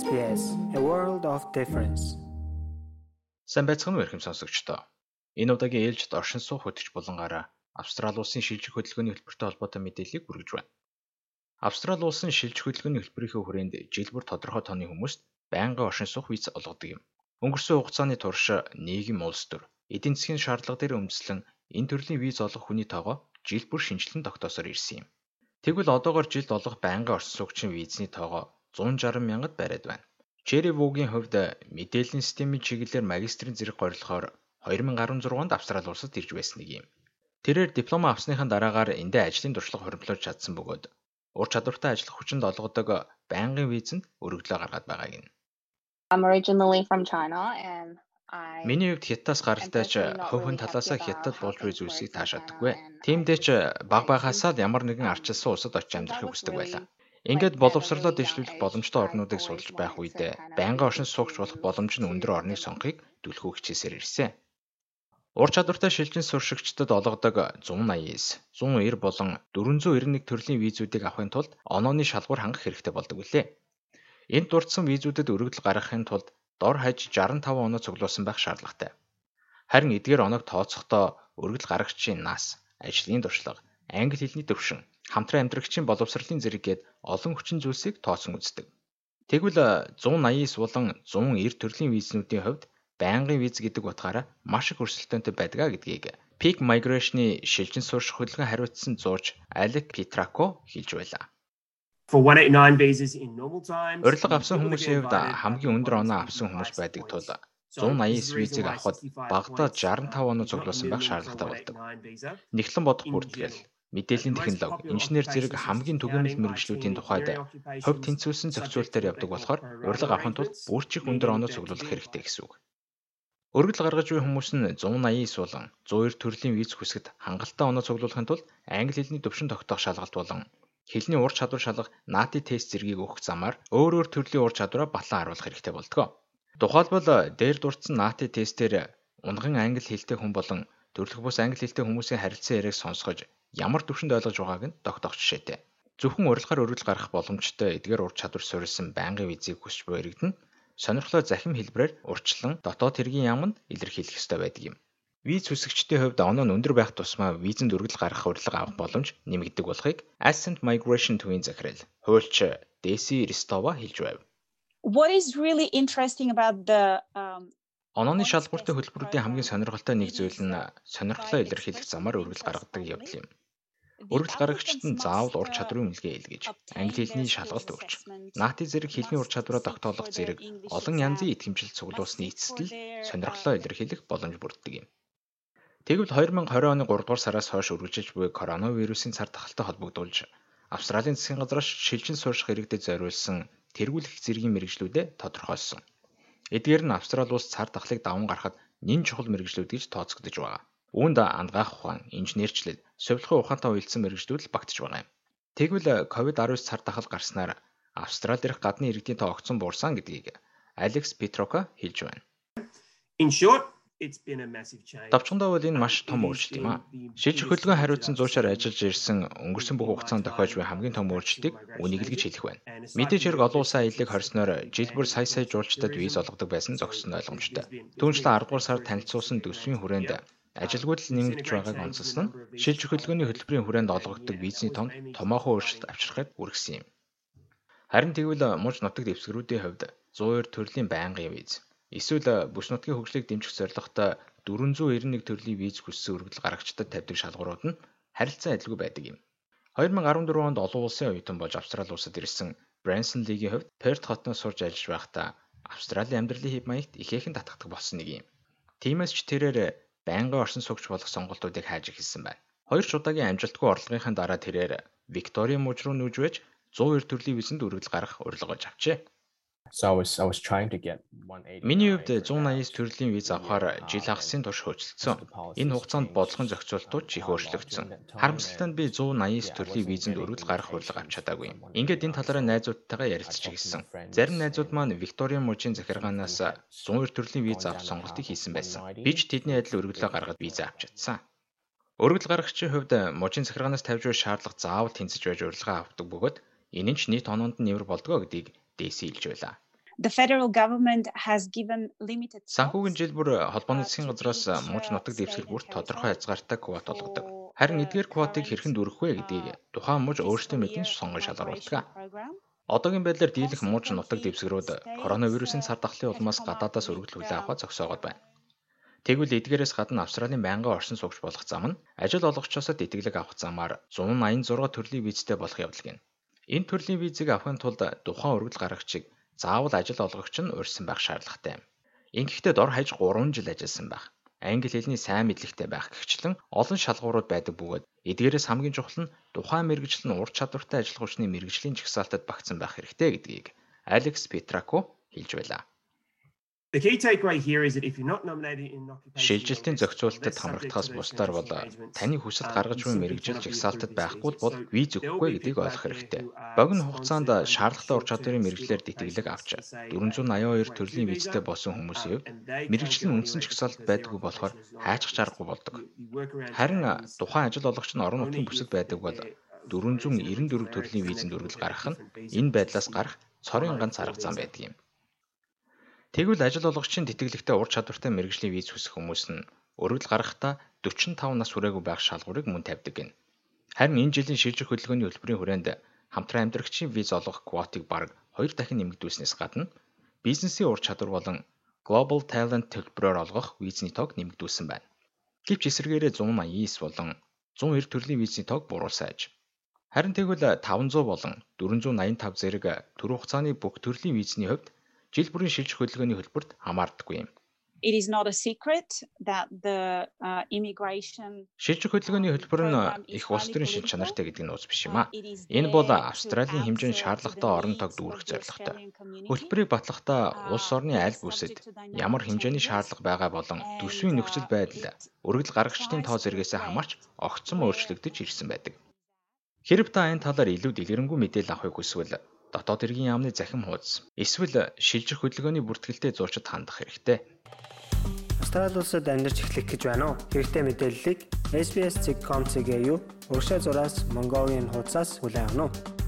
SBS A World of Difference. Сайн байцгаана уу ихэм сонсогчдоо. Энэ удаагийн ээлжид оршин суух хөтгч булангаараа Австрали улсын шилжих хөдөлгөөний хэлбэртэй холбоотой мэдээллийг хүргэж байна. Австрали улсын шилжих хөдөлгөөний хэлбэрийн хүрээнд жил бүр тодорхой тооны хүмүүст байнгын оршин суух виз олгодог юм. Өнгөрсөн хугацааны турш нийгэм улс төр эдийн засгийн шаардлага дээр үндэслэн энэ төрлийн виз олгох хүний тоогоо жил бүр шинжилэн тогтоосоор ирсэн юм. Тэгвэл одоогоор жилд олгох байнгын оршин суугчийн визний тоогоо 160 мянгад бариад байна. Черри Вугийн хувьд мэдээллийн системийн чиглэлээр магистрийн зэрэг горилохоор 2016 онд Австрали улсад ирж байсан нэг юм. Тэрээр диплом авсныхаа дараагаар эндээ ажлын туршлага хоригдлож чадсан бөгөөд ур чадвартай ажиллах хүчинд олгодог байнгын визэнд өргөдлөө гаргаад байгааг нь. I'm originally from China and Миний хувьд Хятадаас гаралтай ч хувь хүн талаасаа Хятад болж буй зүйлсийг таашаадаггүй. Тиймдээ ч баг багасаа л ямар нэгэн арчилсан улсад очиж амьдрахыг хүсдэг байлаа. Ингээд боловсрлоо дэвшлүүлэх боломжтой орнуудыг судалж байх үед байнгын оршин суугч болох боломж нь өндөр орныг сонгохыг түлхүү хичээсээр ирсэн. Ур чадвартай шилжин суршигчдад олгодог 189, 190 болон 491 төрлийн визүүдийг авахын тулд онооны шалгуур хангах хэрэгтэй болдог билээ. Энд дурдсан визүүдэд өргөдөл гаргахын тулд дор хаяж 65 оноо цуглуулсан байх шаардлагатай. Харин эдгээр оноог тооцохдоо өргөдөл гаргагчийн нас, ажлын туршлага, англи хэлний төвшин, хамтран амьдрагчийн боловсролын зэрэг гээд олон хүчин зүйлсийг тооцсон үздэг. Тэгвэл 189 болон 190 төрлийн визнүүдийн хувьд байнгын виз гэдэг утгаараа маш их өрсөлдөөнтэй байдаг гэдгийг Peak Migration-ы шилжин суурьших хөдөлгөөн хариуцсан зууч Алек Петрако хэлж байлаа. For 189 visas in normal times. Урилга авсан хүмүүсийн хувьд хамгийн өндөр оноо авсан хүмүүс байдаг тул 189 визийг авахд багадаа 65 оноо цуглуулсан байх шаардлагатай болдог. Нэгтлэн бодох бүртгэл, мэдээллийн технологи, инженер зэрэг хамгийн түгээмэл мэрэгжлүүдийн тухайд хувь тэнцвүүлсэн зохицуултаар явдаг болохоор урилга авахын тулд бүрчих өндөр оноо цуглуулах хэрэгтэй гэсэн үг. Өргөдөл гаргаж буй хүмүүс нь 189 болон 102 төрлийн виз хүсгэд хангалттай оноо цуглуулахын тулд англи хэлний төвшин тогтоох шалгалт болон хэлний ур чадвар шалгах NATI тест зэргийг өгөх замаар өөр өөр төрлийн ур чадвараа батлан харуулах хэрэгтэй болдог. Тухайлбал дээр дурдсан NATI тестээр унган англи хэлтэй хүн болон төрлөх бус англи хэлтэй хүмүүсийн харилцан яриаг сонсгож ямар төвшөнд ойлгож байгааг нь тогтоох жишээтэй. Зөвхөн урилгаар өргөл гарах боломжтой эдгээр ур чадвар суурилсан байнгын визийг хүсч буй иргэд нь сонирхлоо захим хэлбэрээр урьдчилан дотоод хэргийн яамд илэрхийлэх ёстой байдаг юм. Виз хүсэгчдийн хувьд оноо нь өндөр байх тусмаа визэнд өргөл гаргах урилга авах боломж нэмэгдэг болохыг Ascent Migration төвийн захирал хуульч Дэси Ристова хэлж байв. What is really interesting about the um, Онооны шалгууртай хөтөлбөрүүдийн хамгийн сонирхолтой нэг зүйл нь сонирхлоо илэрхийлэх замаар өргөл гаргадаг явдал юм. Өргөл гаргагчид нь заавал ур чадрын үнэлгээ илгээж, англи хэлний шалгалт өгч, наати зэрэг хэлний ур чадвараа тогтоолох зэрэг олон янзын итгэмжил цуглуулсны эцэст л сонирхлоо илэрхийлэх боломж бүрддэг юм. Тэгвэл 2020 оны 3 дугаар сараас хойш үргэлжлэж буй коронавирусын цар тахалтай холбогдуулж Австралийн засгийн газраас шилжин суурьших иргэдэд зориулсан тэргүүлэх зэргийн мэрэгжлүүдэд тодорхойлсон. Эдгээр нь Австрали улс цар тахлыг даван гаргахад нэн чухал мэрэгжлүүд гэж тооцогдож байгаа. Үүнд ангаах ухаан, инженерчлэл, совилгын ухаантай уялдсан мэрэгжлүүд л багтж байгаа юм. Тэгвэл COVID-19 цар тахал гарснаар Австрали дээрх гадны иргэдийн тоо огцон буурсан гэдгийг Алекс Петрока хэлж байна. In short, Давчхандаа бол энэ маш том өөрчлөлт юм аа. Шилжих хөдөлгөөн хариуцсан зуушаар ажиллаж ирсэн өнгөрсөн бүх хугацаанд тохиож буй хамгийн том өөрчлөлтийг үнийг л гэж хэлэх байна. Мэдээж хэрэг олон улсын аяллыг хорсноор жил бүр сая сая жуулчдад виз олгодог байсан зогссон ойлгомжтой. Түүнчлэн 10 дугаар сард танилцуулсан төсвийн хүрээнд ажилгүйдэл нэмэгдэж байгааг онцлсон нь шилжих хөдөлгөөний хөтөлбөрийн хүрээнд олгогддог визний томд томоохон өөрчлөлт авчрахад хүргэсэн юм. Харин тэгвэл муж нутаг дэвсгэрүүдийн хувьд 102 төрлийн байнгын виз эсвэл бүс нутгийн хөгжлийг дэмжих зорилготой 491 төрлийн виз хүссэн өргөдөл гаргагчдад тавьдаг шалгуурууд нь харилцан адилгүй байдаг юм. 2014 онд олон улсын оюутан болж Австрали улсад ирсэн Branson Lee-ийн хувьд Perth хотноос сурж ажиллаж байхдаа Австралийн амьдралын хэв маягт ихээхэн татгдаг болсон нэг юм. Тиймээс ч тэрээр байнгын оршин суугч болох сонголтуудыг хайж эхэлсэн байна. Хоёр ч удаагийн амжилтгүй орлогынхаа дараа тэрээр Викторийн муж руу нүүж байж 102 төрлийн визэнд өргөдөл гаргах урилга олж авчээ. So I was I was trying to get 180. Миний хувьд 189 төрлийн виз авахаар жил хагасын турш хөөцөлдсөн. Энэ хугацаанд бодлогын зохицуултууд ч их өөрчлөгдсөн. Харамсалтай нь би 189 төрлийн визэнд өргөдөл гарах урилга авч чадаагүй. Ингээд энэ талаараа найзуудтайгаа ярилцж гисэн. Зарим найзууд маань Викторийн мужийн захиргаанаас 102 төрлийн виз авах сонголтыг хийсэн байсан. Би ч тэдний адил өргөдлөө гаргаад виза авч чадсан. Өргөдөл гаргагчийн хувьд мужийн захиргаанаас тавьж буй шаардлага заавал тэнцэж байж урилга авдаг бөгөөд энэ нь ч нийт оноонд нь нэмэр болдгоо гэдгийг дээсий хэлж байлаа. The federal government has given limited Санхүүгийн жил бүр холбооны засгийн газраас мууч нутаг дэвсгэр бүрт тодорхой хязгаартай квот олгодог. Харин эдгээр квотыг хэрхэн дүрэх вэ гэдгийг тухайн мууч өөрсдөө мэдэн сонгон шалгаруулдаг. Одоогийн байдлаар дийлэх мууч нутаг дэвсгэрүүд коронавирусын цар тахлын улмаас гадаадаас өргөдөл хүлээн авах зогсоогод байна. Тэгвэл эдгээрээс гадна Австралийн байнгын оршин суугч болох зам нь ажил олгогчоосоо тэтгэлэг авах замаар 186 төрлийн визтэй болох явдал гин. Энэ төрлийн визийг авахын тулд тухайн өргөдөл гаргагчийг заавал ажил олгогч нь урьсан байх шаардлагатай. Ингэхдээ дор хаяж 3 жил ажилласан байх. Англи хэлний сайн мэдлэгтэй байх гихчлэн олон шалгуурууд байдаг бөгөөд эдгээрээс хамгийн чухал нь тухайн мэрэгжил нь ур чадвартай ажиллах хүчний мэрэгжлийн жагсаалтад багтсан байх хэрэгтэй гэдгийг Алекс Петрако хэлж байлаа. Шилжилтийн зохицуулалтад хамрагдахаас бусдаар бол таны хүсэлт гаргаж буй мэрэгжил жагсаалтад байхгүй бол виз өгөхгүй гэдгийг ойлгох хэрэгтэй. Богино хугацаанд шаардлагатай ур чадварын мэрэгжлэр тэтгэлэг авч 482 төрлийн визтэй болсон хүмүүсийн хувьд мэрэгжил нь үндсэн жагсаалт байдаггүй болохоор хайчих аргагүй болдог. Харин тухайн ажил олгогч нь орон нутгийн бүсэд байдаг бол 494 төрлийн визэнд өргөл гаргах нь энэ байдлаас гарах цорын ганц арга зам байдаг юм. Тэгвэл ажил олгогчийн тэтгэлэгтэй ур чадвартай мэрэгжлийн виз хүсэх хүмүүс нь өргөдөл гаргахдаа 45 нас хүрээгүй байх шалгуурыг мөн тавьдаг гин. Харин энэ жилийн шилжих хөдөлгөөний хөтөлбөрийн хүрээнд хамтран амьдрагчийн виз олгох квотыг бараг 2 дахин нэмэгдүүлснээс гадна бизнесийн ур чадвар болон Global Talent төлбөрөөр олгох визний тоог нэмэгдүүлсэн байна. Гэвч эсвэргээрээ 189 болон 190 төрлийн визний тоог буруулсан аж. Харин тэгвэл 500 болон 485 зэрэг төр хугацааны бүх төрлийн визний хувьд жил бүрийн шилжих хөдөлгөөний хөлбөрт хамаардаггүй юм. It is not a secret that the uh, immigration Шилжих хөдөлгөөний хөтөлбөр нь их улс төрийн шин чанартай гэдэг нь ус биш юм а. Энэ бол Австралийн хэмжээнд шаардлагатай орон тог дүүрэх зорилготой. Хөтөлбөрийг батлахдаа улс орны аль бүсэд ямар хэмжээний шаардлага байгаа болон төсвийн нөхцөл байдал өргөдөл гаргагчдын тоо зэрэгээс хамаарч огцом өөрчлөгдөж ирсэн байдаг. Хэрв та энэ талаар илүү дэлгэрэнгүй мэдээлэл авахыг хүсвэл дотоод иргэн яамны захим хуудас эсвэл шилжих хөдөлгөөний бүртгэлтэй зурчид хандах хэрэгтэй. Австрали улсад амьдарч эхлэх гэж байна уу? Хэрэгтэй мэдээллийг SBS.com.cg юу урагшаа зураас Mongolian хуудасаас хүлээн авах нь